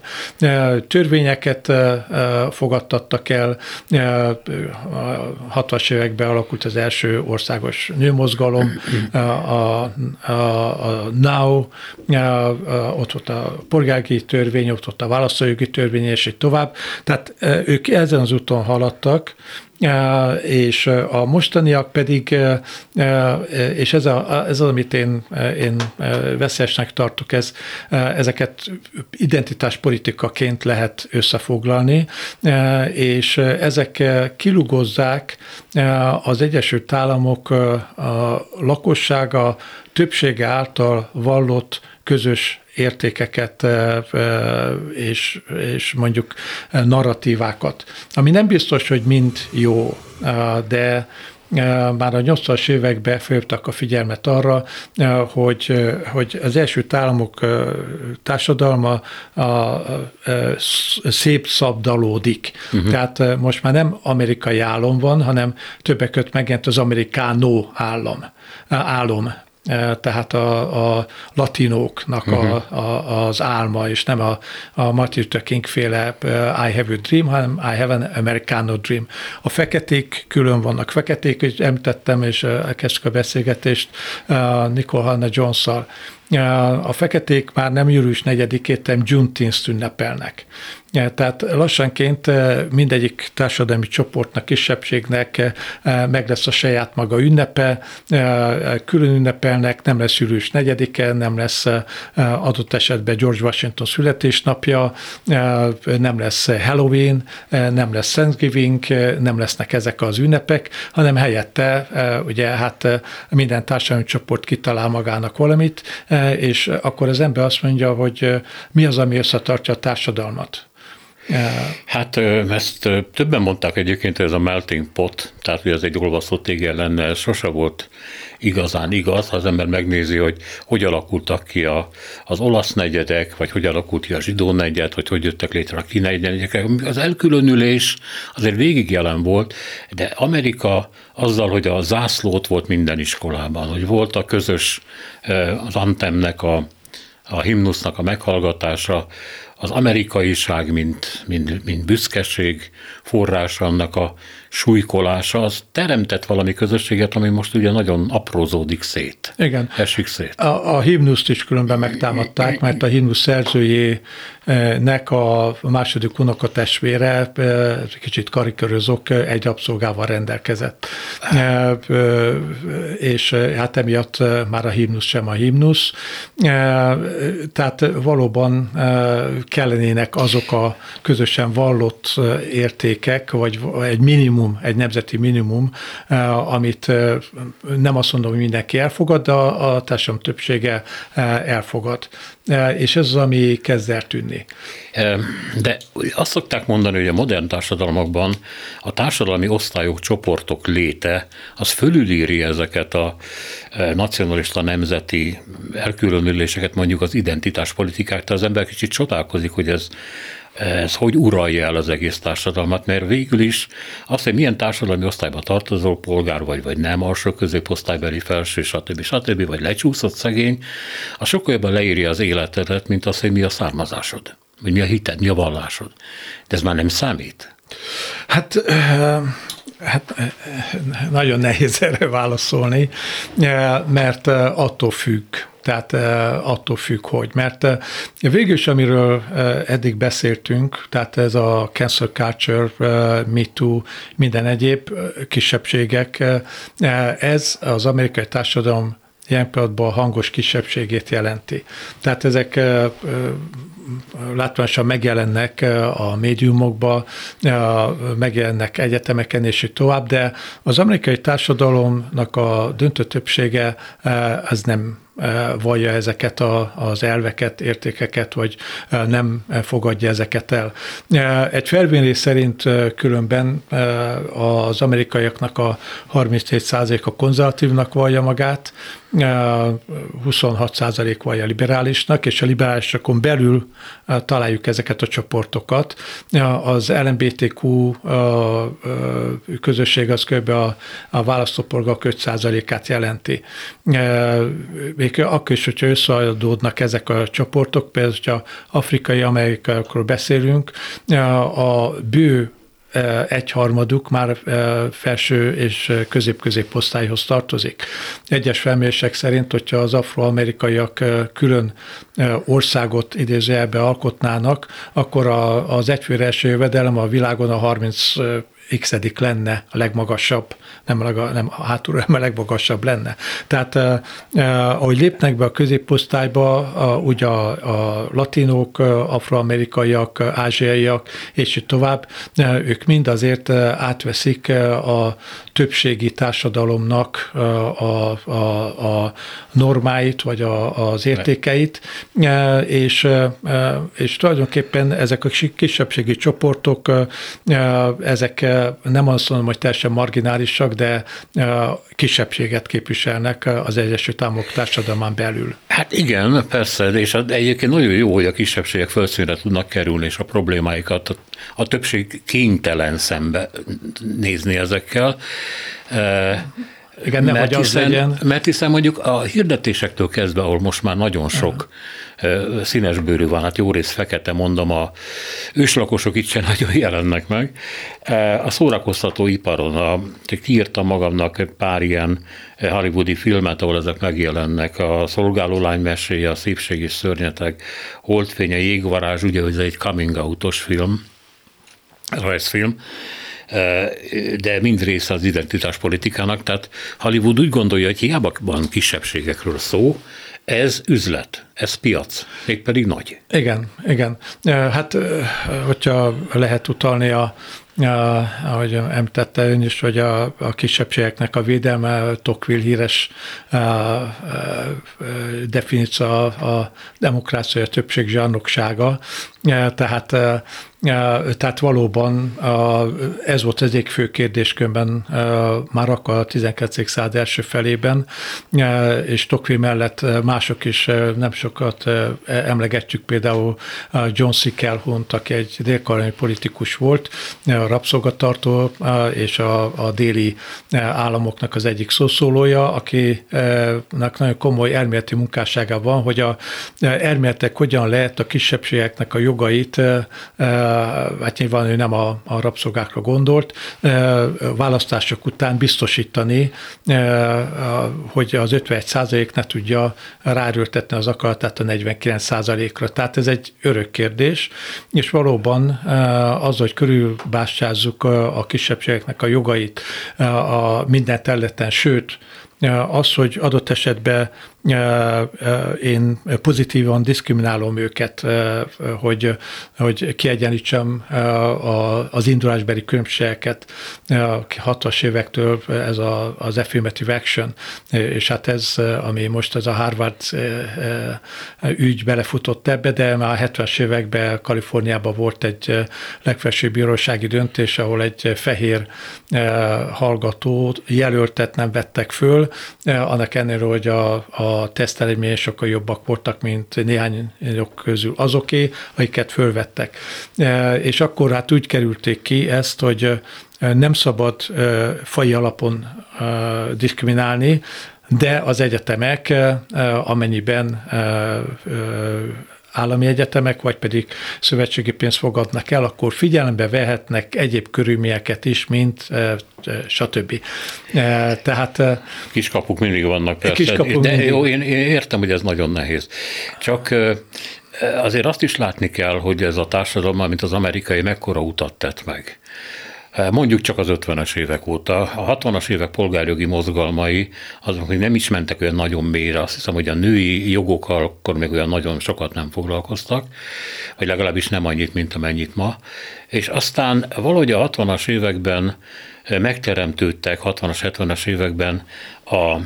Törvényeket fogadtattak el, 60-as években alakult az első országos nőmozgalom, a, a, a NOW, ott volt a polgári törvény, ott volt a választójogi törvény, és így tovább. Tehát ők ezen az úton haladtak, és a mostaniak pedig, és ez, a, ez az, amit én, én veszélyesnek tartok, ez, ezeket identitáspolitikaként lehet összefoglalni, és ezek kilugozzák az Egyesült Államok a lakossága többsége által vallott közös értékeket és, és mondjuk narratívákat, ami nem biztos, hogy mind jó, de már a 80-as években föltak a figyelmet arra, hogy, hogy az első államok társadalma a, a, szép szabdalódik. Uh-huh. Tehát most már nem amerikai állam van, hanem többek között megjelent az amerikánó állam, álom tehát a, a latinóknak uh-huh. a, mhm. a, az álma, és nem a, a Martin Luther King féle I have a dream, hanem I have an Americano dream. A feketék külön vannak. Feketék, és említettem, és elkezdtük a beszélgetést Nicole Hanna Jones-szal. A feketék már nem július 4-ét, hanem Juneteenth ünnepelnek. Tehát lassanként mindegyik társadalmi csoportnak, kisebbségnek meg lesz a saját maga ünnepe, külön ünnepelnek, nem lesz július 4-e, nem lesz adott esetben George Washington születésnapja, nem lesz Halloween, nem lesz Thanksgiving, nem lesznek ezek az ünnepek, hanem helyette ugye hát minden társadalmi csoport kitalál magának valamit, és akkor az ember azt mondja, hogy mi az, ami összetartja a társadalmat. Hát ezt többen mondták egyébként, hogy ez a melting pot, tehát hogy ez egy olvasztott tégel lenne, ez sose volt igazán igaz, ha az ember megnézi, hogy hogy alakultak ki a, az olasz negyedek, vagy hogy alakult ki a zsidó negyed, vagy hogy jöttek létre a kínai negyedek. Az elkülönülés azért végig jelen volt, de Amerika azzal, hogy a zászlót volt minden iskolában, hogy volt a közös az antemnek a a himnusznak a meghallgatása, az amerikaiság, mint, mint, mint büszkeség forrása, annak a súlykolása, az teremtett valami közösséget, ami most ugye nagyon aprózódik szét. Igen. Esik szét. A, a himnuszt is különben megtámadták, mert a himnusz szerzőjének a második unokatestvére, kicsit karikörözök, egy rabszolgával rendelkezett. És hát emiatt már a himnusz sem a himnusz. Tehát valóban kellenének azok a közösen vallott értékek, vagy egy minimum minimum, egy nemzeti minimum, amit nem azt mondom, hogy mindenki elfogad, de a, társadalom többsége elfogad. És ez az, ami kezd eltűnni. De azt szokták mondani, hogy a modern társadalmakban a társadalmi osztályok, csoportok léte, az fölülíri ezeket a nacionalista nemzeti elkülönüléseket, mondjuk az identitáspolitikák, tehát az ember kicsit csodálkozik, hogy ez ez hogy uralja el az egész társadalmat, mert végül is azt, hogy milyen társadalmi osztályba tartozol, polgár vagy, vagy nem, alsó középosztálybeli, felső, stb. stb. vagy lecsúszott szegény, az sokkal jobban leírja az életedet, mint az, hogy mi a származásod, vagy mi a hited, mi a vallásod. De ez már nem számít. Hát Hát nagyon nehéz erre válaszolni, mert attól függ, tehát attól függ, hogy. Mert végül is, amiről eddig beszéltünk, tehát ez a cancel culture, MeToo, minden egyéb kisebbségek, ez az amerikai társadalom ilyen pillanatban a hangos kisebbségét jelenti. Tehát ezek látványosan megjelennek a médiumokba, megjelennek egyetemeken és így tovább, de az amerikai társadalomnak a döntő többsége az nem vallja ezeket a, az elveket, értékeket, vagy nem fogadja ezeket el. Egy felmérés szerint különben az amerikaiaknak a 37%-a konzervatívnak vallja magát, 26% vallja liberálisnak, és a liberálisokon belül találjuk ezeket a csoportokat. Az LMBTQ közösség az kb. a, a választópolgárok 5%-át jelenti. Még akkor is, hogyha összeadódnak ezek a csoportok, például, hogyha afrikai amerikaiakról beszélünk, a bő egyharmaduk már felső és közép-középosztályhoz tartozik. Egyes felmérések szerint, hogyha az afroamerikaiak külön országot idézőjelbe alkotnának, akkor az egyfőre eső jövedelem a világon a 30 x lenne a legmagasabb, nem, a, nem a hátulról, hanem a legmagasabb lenne. Tehát eh, ahogy lépnek be a középosztályba, a, ugye a, a latinok, afroamerikaiak, ázsiaiak, és így tovább, ők mind azért átveszik a többségi társadalomnak a, a, a normáit, vagy a, az értékeit, és, és tulajdonképpen ezek a kisebbségi csoportok, ezek nem azt mondom, hogy teljesen marginálisak, de kisebbséget képviselnek az Egyesült Államok társadalmán belül. Hát igen, persze, és egyébként nagyon jó, hogy a kisebbségek felszínre tudnak kerülni, és a problémáikat a, többség kénytelen szembe nézni ezekkel. Igen, nem mert, hiszen, az legyen. mert hiszen mondjuk a hirdetésektől kezdve, ahol most már nagyon sok uh-huh. Színes bőrű van, hát jó rész fekete, mondom, a őslakosok itt sem *laughs* nagyon jelennek meg. A szórakoztató iparon, a, kiírtam magamnak pár ilyen hollywoodi filmet, ahol ezek megjelennek, a Szolgáló lány meséje, a Szépség és szörnyetek, Holdfénye, Jégvarázs, ugye, ez egy coming out-os film, rajzfilm, de mind része az identitáspolitikának, tehát Hollywood úgy gondolja, hogy hiába van kisebbségekről szó, ez üzlet, ez piac, mégpedig nagy. Igen, igen. Hát, hogyha lehet utalni a ahogy említette ön is, hogy a, a kisebbségeknek a védelme, Tocqueville híres definíció a, a demokrácia a többség zsarnoksága, tehát tehát valóban ez volt az egyik fő kérdéskörben már akkor a 12. század első felében, és Tocqueville mellett mások is nem sokat emlegetjük, például John C. Calhoun, aki egy dél politikus volt, a rabszolgatartó és a, a déli államoknak az egyik szószólója, akinek nagyon komoly elméleti munkássága van, hogy a elméletek hogyan lehet a kisebbségeknek a jogait hát nyilván ő nem a, a rabszolgákra gondolt, választások után biztosítani, hogy az 51% ne tudja rárültetni az akaratát a 49 ra Tehát ez egy örök kérdés, és valóban az, hogy körülbástyázzuk a kisebbségeknek a jogait a minden területen, sőt, az, hogy adott esetben én pozitívan diszkriminálom őket, hogy, hogy kiegyenítsem az indulásbeli különbségeket a 60-as évektől ez a, az affirmative action, és hát ez, ami most ez a Harvard ügy belefutott ebbe, de már a 70-es években Kaliforniában volt egy legfelsőbb bírósági döntés, ahol egy fehér hallgató jelöltet nem vettek föl, annak ennél, hogy a, a tesztelemények sokkal jobbak voltak, mint néhány közül azoké, akiket fölvettek. És akkor hát úgy kerülték ki ezt, hogy nem szabad fai alapon diszkriminálni, de az egyetemek, amennyiben állami egyetemek, vagy pedig szövetségi pénzt fogadnak el, akkor figyelembe vehetnek egyéb körülményeket is, mint stb. Tehát... Kiskapuk mindig vannak persze. Kiskapuk De mindig. jó, én, én értem, hogy ez nagyon nehéz. Csak azért azt is látni kell, hogy ez a társadalom, mint az amerikai, mekkora utat tett meg. Mondjuk csak az 50-es évek óta. A 60-as évek polgárjogi mozgalmai azok még nem is mentek olyan nagyon mélyre. Azt hiszem, hogy a női jogokkal akkor még olyan nagyon sokat nem foglalkoztak, vagy legalábbis nem annyit, mint amennyit ma. És aztán valahogy a 60-as években megteremtődtek, 60-as, 70-es években a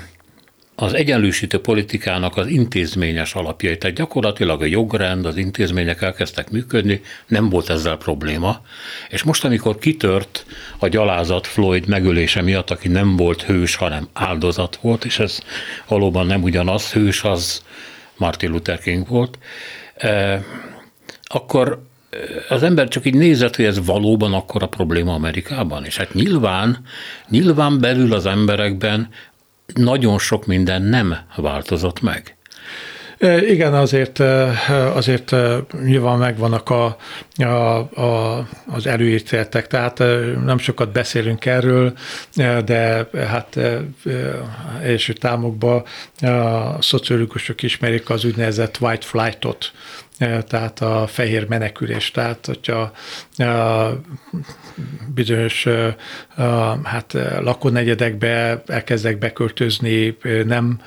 az egyenlősítő politikának az intézményes alapjai. Tehát gyakorlatilag a jogrend, az intézmények elkezdtek működni, nem volt ezzel probléma. És most, amikor kitört a gyalázat Floyd megölése miatt, aki nem volt hős, hanem áldozat volt, és ez valóban nem ugyanaz, hős az Martin Luther King volt, eh, akkor az ember csak így nézett, hogy ez valóban akkor a probléma Amerikában. És hát nyilván, nyilván belül az emberekben nagyon sok minden nem változott meg. Igen, azért, azért nyilván megvannak a, a, a, az előítéletek, tehát nem sokat beszélünk erről, de hát első támokban a szociológusok ismerik az úgynevezett white flight-ot, tehát a fehér menekülés. Tehát, hogyha bizonyos hát lakónegyedekbe elkezdek beköltözni nem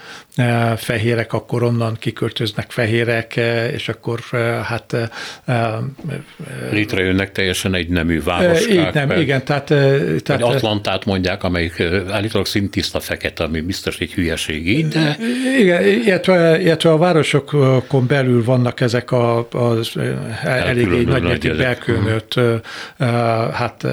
fehérek, akkor onnan kiköltöznek fehérek, és akkor hát... Létrejönnek teljesen egy nemű városkák. Így nem, igen, tehát... tehát Atlantát mondják, amelyik állítólag szintiszta fekete, ami biztos egy hülyeség így, de... Igen, illetve, illetve a városokon belül vannak ezek a, az eléggé nagymértékű belkülönött hát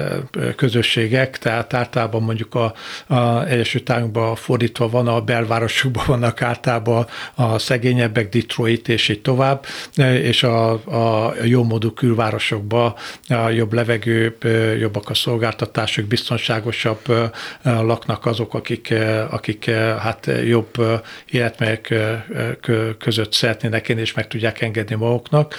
közösségek, tehát általában mondjuk a, a Egyesült Államokban fordítva van, a belvárosokban vannak általában a szegényebbek, Detroit és így tovább, és a, a jómódú külvárosokban a jobb levegő, jobbak a szolgáltatások, biztonságosabb laknak azok, akik, akik hát jobb életmelyek között szeretnének én, és meg tudják engedni maguknak.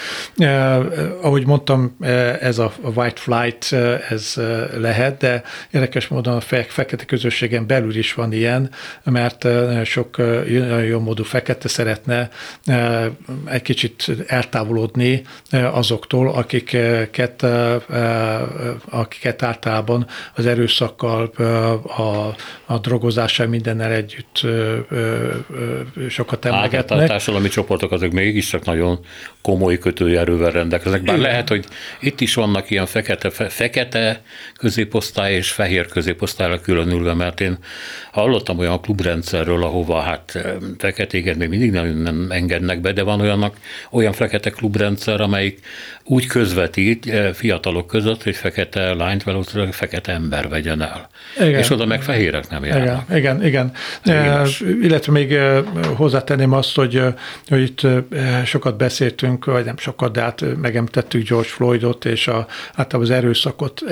Ahogy mondtam, ez a white flight, ez lehet, de érdekes módon a fekete közösségen belül is van ilyen, mert nagyon sok nagyon jó módú fekete szeretne egy kicsit eltávolodni azoktól, akiket, akiket általában az erőszakkal, a, a drogozással mindennel együtt sokat emlegetnek. A társadalmi csoportok azok mégiscsak nagyon komoly kötőjerővel rendelkeznek. Bár Igen. lehet, hogy itt is vannak ilyen fekete, fe, fekete középosztály és fehér középosztályra különülve, mert én hallottam olyan klubrendszerről, ahova hát feketéket még mindig nem, nem engednek be, de van olyannak, olyan fekete klubrendszer, amelyik úgy közvetít fiatalok között, hogy fekete lányt valószínűleg fekete ember vegyen el. Igen. És oda meg fehérek nem járnak. Igen, igen. igen. E, illetve még hozzátenném azt, hogy, hogy itt sokat beszéltünk, vagy nem sokat, de hát megemtettük George Floydot, és a, általában az erőszakot,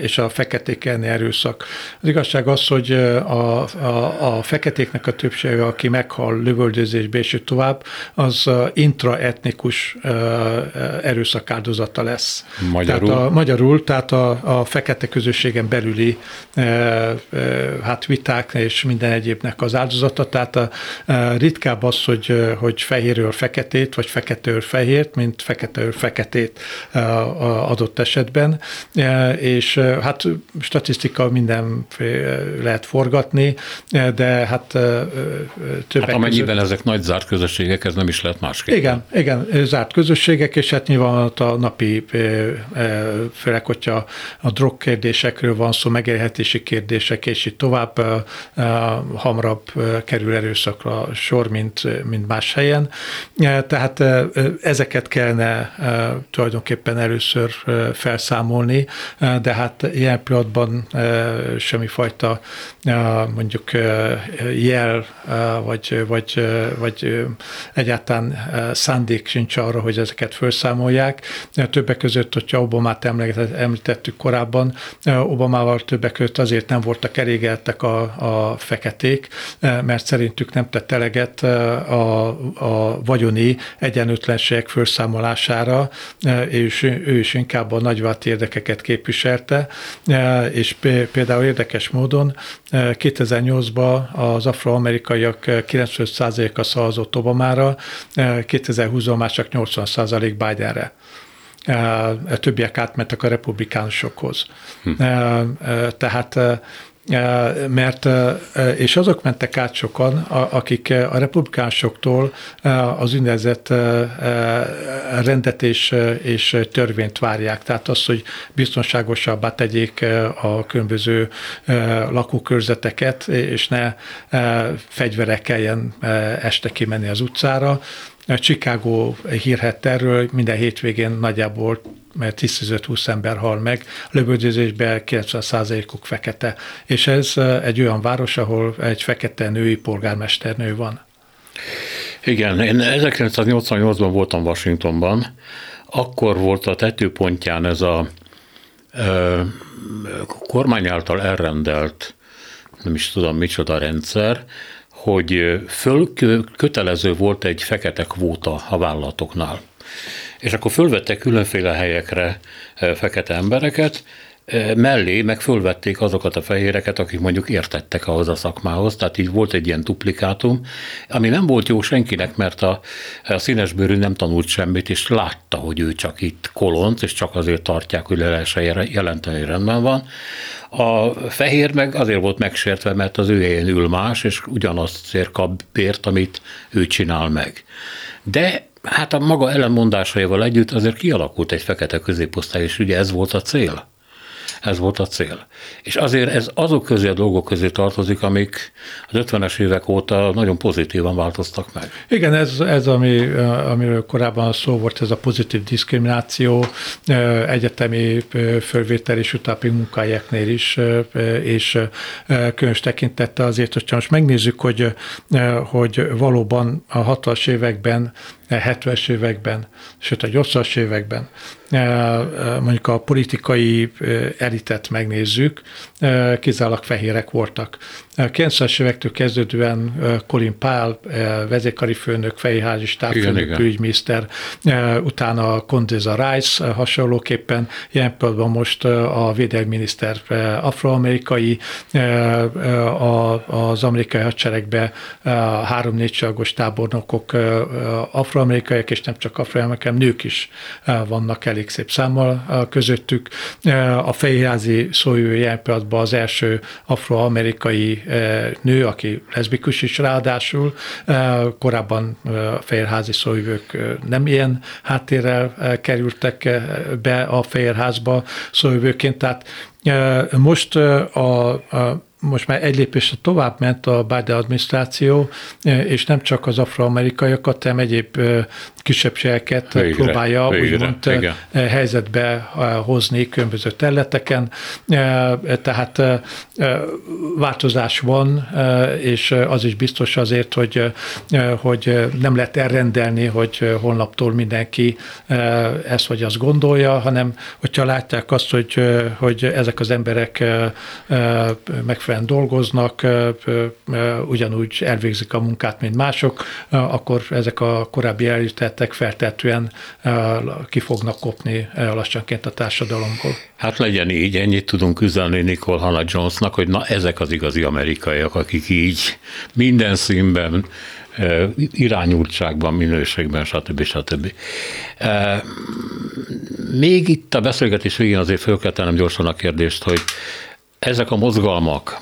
és a feketék elleni erőszak. Az igazság az, hogy a, a, a feketéknek a többsége, aki meghal lövöldözésbe és tovább, az intraetnikus erőszak áldozata lesz. Magyarul? Tehát a, magyarul, tehát a, a fekete közösségen belüli hát viták és minden egyébnek az áldozata, tehát a, ritkább az, hogy, hogy fehérről feketét, vagy fekete őr fehért, mint fekete feketét adott esetben, és hát statisztika minden lehet forgatni, de hát többek hát amennyiben között... ezek nagy zárt közösségek, ez nem is lehet másképp. Igen, igen, zárt közösségek, és hát nyilván a napi, főleg, hogyha a drog kérdésekről van szó, megélhetési kérdések, és itt tovább hamarabb kerül erőszakra sor, mint, mint más helyen. Tehát ezeket kellene tulajdonképpen először felszámolni, de hát ilyen pillanatban semmifajta mondjuk jel, vagy, vagy, vagy egyáltalán szándék sincs arra, hogy ezeket felszámolják. Többek között, hogyha Obamát említettük korábban, Obamával többek között azért nem voltak elégeltek a, a feketék, mert szerintük nem tett eleget a, a vagyoni egyenlőtlenségek felszámolására, és ő is inkább a nagyvált érdekeket képviselte, és például érdekes módon 2008-ban az afroamerikaiak 95%-a szavazott Obamára, 2020-ban már csak 80% Bidenre a többiek átmentek a republikánusokhoz. Hm. Tehát mert, és azok mentek át sokan, akik a republikánusoktól az úgynevezett rendet és, és törvényt várják. Tehát az, hogy biztonságosabbá tegyék a különböző lakókörzeteket, és ne fegyverek kelljen este kimenni az utcára, Chicago hírhet erről, minden hétvégén nagyjából mert 10-20 ember hal meg, a lövöldözésben 90%-uk fekete. És ez egy olyan város, ahol egy fekete női polgármesternő van. Igen, én 1988-ban voltam Washingtonban, akkor volt a tetőpontján ez a ö, kormány által elrendelt, nem is tudom micsoda rendszer, hogy föl, kötelező volt egy fekete kvóta a vállalatoknál. És akkor fölvettek különféle helyekre fekete embereket, mellé meg fölvették azokat a fehéreket, akik mondjuk értettek ahhoz a szakmához, tehát így volt egy ilyen duplikátum, ami nem volt jó senkinek, mert a, a színesbőrű nem tanult semmit, és látta, hogy ő csak itt kolonc, és csak azért tartják, hogy le lehessen jelenteni, hogy rendben van. A fehér meg azért volt megsértve, mert az ő helyén ül más, és ugyanazt kap bért, amit ő csinál meg. De hát a maga ellenmondásaival együtt azért kialakult egy fekete középosztály, és ugye ez volt a cél. Ez volt a cél. És azért ez azok közé a dolgok közé tartozik, amik az 50-es évek óta nagyon pozitívan változtak meg. Igen, ez, ez ami, amiről korábban szó volt, ez a pozitív diszkrimináció egyetemi fölvétel és utápi munkahelyeknél is, és különös tekintette azért, hogyha most megnézzük, hogy, hogy valóban a 60-as években 70-es években, sőt a 80-as években mondjuk a politikai elitet megnézzük, kizárólag fehérek voltak. 90-es évektől kezdődően Colin Powell, vezékari főnök, fehérházi stábfőnök, külügyminiszter, utána Condoleezza Rice hasonlóképpen, ilyen pillanatban most a védelminiszter afroamerikai, az amerikai hadseregbe három-négy csagos tábornokok afroamerikaiak, és nem csak afroamerikaiak, nők is vannak elég szép számmal közöttük. A fehérházi szójú ilyen pillanatban az első afroamerikai nő, aki leszbikus is ráadásul, korábban a fehérházi szóvivők nem ilyen háttérrel kerültek be a fehérházba szóvivőként, tehát most a, a most már egy lépésre tovább ment a Biden adminisztráció, és nem csak az afroamerikaiakat, hanem egyéb kisebbségeket végre, próbálja végre, úgymond igen. helyzetbe hozni különböző területeken. Tehát változás van, és az is biztos azért, hogy, hogy nem lehet elrendelni, hogy holnaptól mindenki ezt vagy azt gondolja, hanem hogyha látják azt, hogy, hogy ezek az emberek megfelelően dolgoznak, ugyanúgy elvégzik a munkát, mint mások, akkor ezek a korábbi eljutott érintettek feltetően ki fognak kopni lassanként a társadalomból. Hát legyen így, ennyit tudunk üzenni Nicole Hannah Jonesnak, hogy na ezek az igazi amerikaiak, akik így minden színben irányultságban, minőségben, stb. stb. Még itt a beszélgetés végén azért föl kell tennem gyorsan a kérdést, hogy ezek a mozgalmak,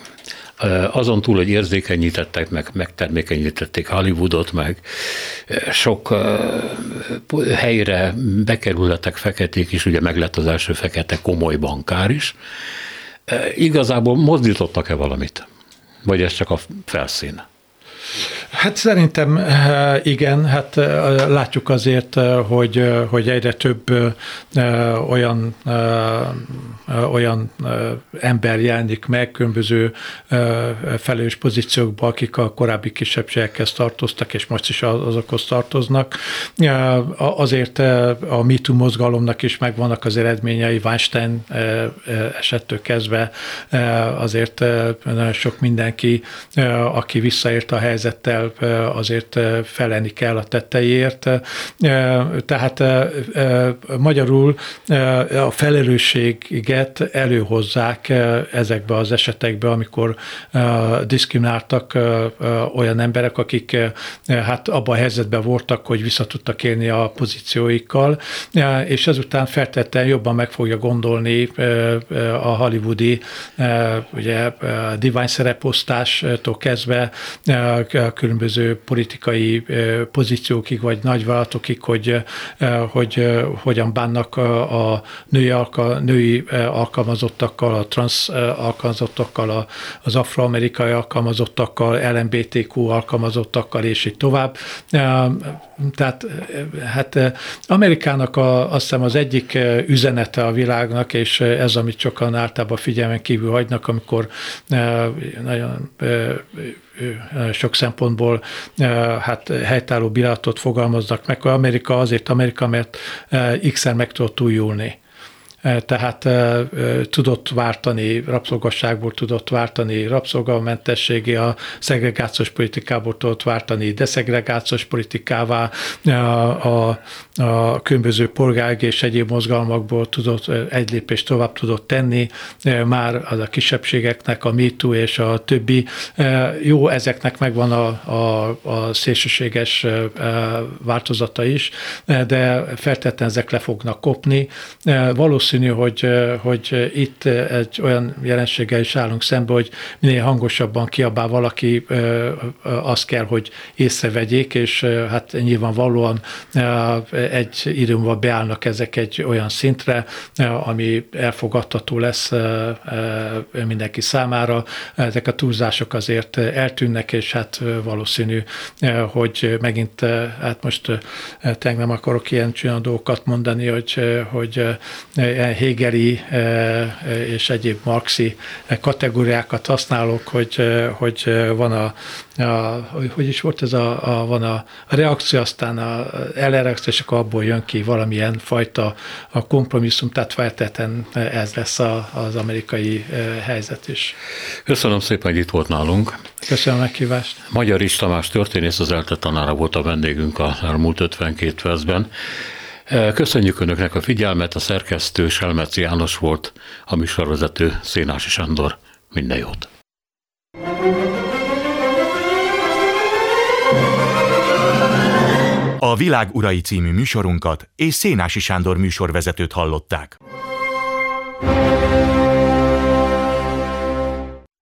azon túl, hogy érzékenyítettek, meg megtermékenyítették Hollywoodot, meg sok helyre bekerültek feketék is, ugye meg lett az első fekete komoly bankár is. Igazából mozdítottak-e valamit? Vagy ez csak a felszín? Hát szerintem eh, igen, hát eh, látjuk azért, eh, hogy, hogy egyre több olyan, olyan ember jelenik meg különböző felelős pozíciókban, akik a korábbi kisebbségekhez tartoztak, és most is azokhoz tartoznak. Azért a MeToo mozgalomnak is megvannak az eredményei, Weinstein esettől kezdve azért nagyon sok mindenki, aki visszaért a helyzettel, azért felelni kell a tetteiért. Tehát magyarul a felelősséget előhozzák ezekbe az esetekbe, amikor diszkrimináltak olyan emberek, akik hát abban a helyzetben voltak, hogy vissza tudtak élni a pozícióikkal, és ezután feltétlenül jobban meg fogja gondolni a hollywoodi ugye divány szereposztástól kezdve különböző különböző politikai pozíciókig, vagy nagyvállalatokig, hogy, hogy hogyan bánnak a női, alka, női alkalmazottakkal, a trans alkalmazottakkal, az afroamerikai alkalmazottakkal, LMBTQ alkalmazottakkal, és így tovább. Tehát hát Amerikának a, azt hiszem az egyik üzenete a világnak, és ez, amit sokan általában figyelmen kívül hagynak, amikor nagyon sok szempontból hát helytálló bírálatot fogalmaznak meg, hogy Amerika azért Amerika, mert x-en meg tudott újulni tehát tudott váltani, rabszolgasságból tudott váltani rabszolgamentességé, a szegregációs politikából tudott váltani deszegregációs politikává, a, a, a különböző polgárg és egyéb mozgalmakból tudott egy lépést tovább tudott tenni, már az a kisebbségeknek, a MeToo és a többi. Jó, ezeknek megvan a, a, a szélsőséges változata is, de feltétlenül ezek le fognak kopni. Valószínű valószínű, hogy, hogy itt egy olyan jelenséggel is állunk szembe, hogy minél hangosabban kiabál valaki, azt kell, hogy észrevegyék, és hát nyilvánvalóan egy idő múlva beállnak ezek egy olyan szintre, ami elfogadható lesz mindenki számára. Ezek a túlzások azért eltűnnek, és hát valószínű, hogy megint, hát most tényleg nem akarok ilyen csináló mondani, hogy, hogy hegeli e, és egyéb marxi kategóriákat használok, hogy, hogy van a, a, hogy is volt ez a, a van a, reakció, aztán a elreakció, és akkor abból jön ki valamilyen fajta a kompromisszum, tehát feltétlenül ez lesz a, az amerikai helyzet is. Köszönöm szépen, hogy itt volt nálunk. Köszönöm a meghívást. Magyar Istamás történész, az ELTE tanára volt a vendégünk a elmúlt 52 percben. Köszönjük Önöknek a figyelmet, a szerkesztő Selmeci János volt, a műsorvezető Szénási Sándor. Minden jót! A Világ Urai című műsorunkat és Szénási Sándor műsorvezetőt hallották.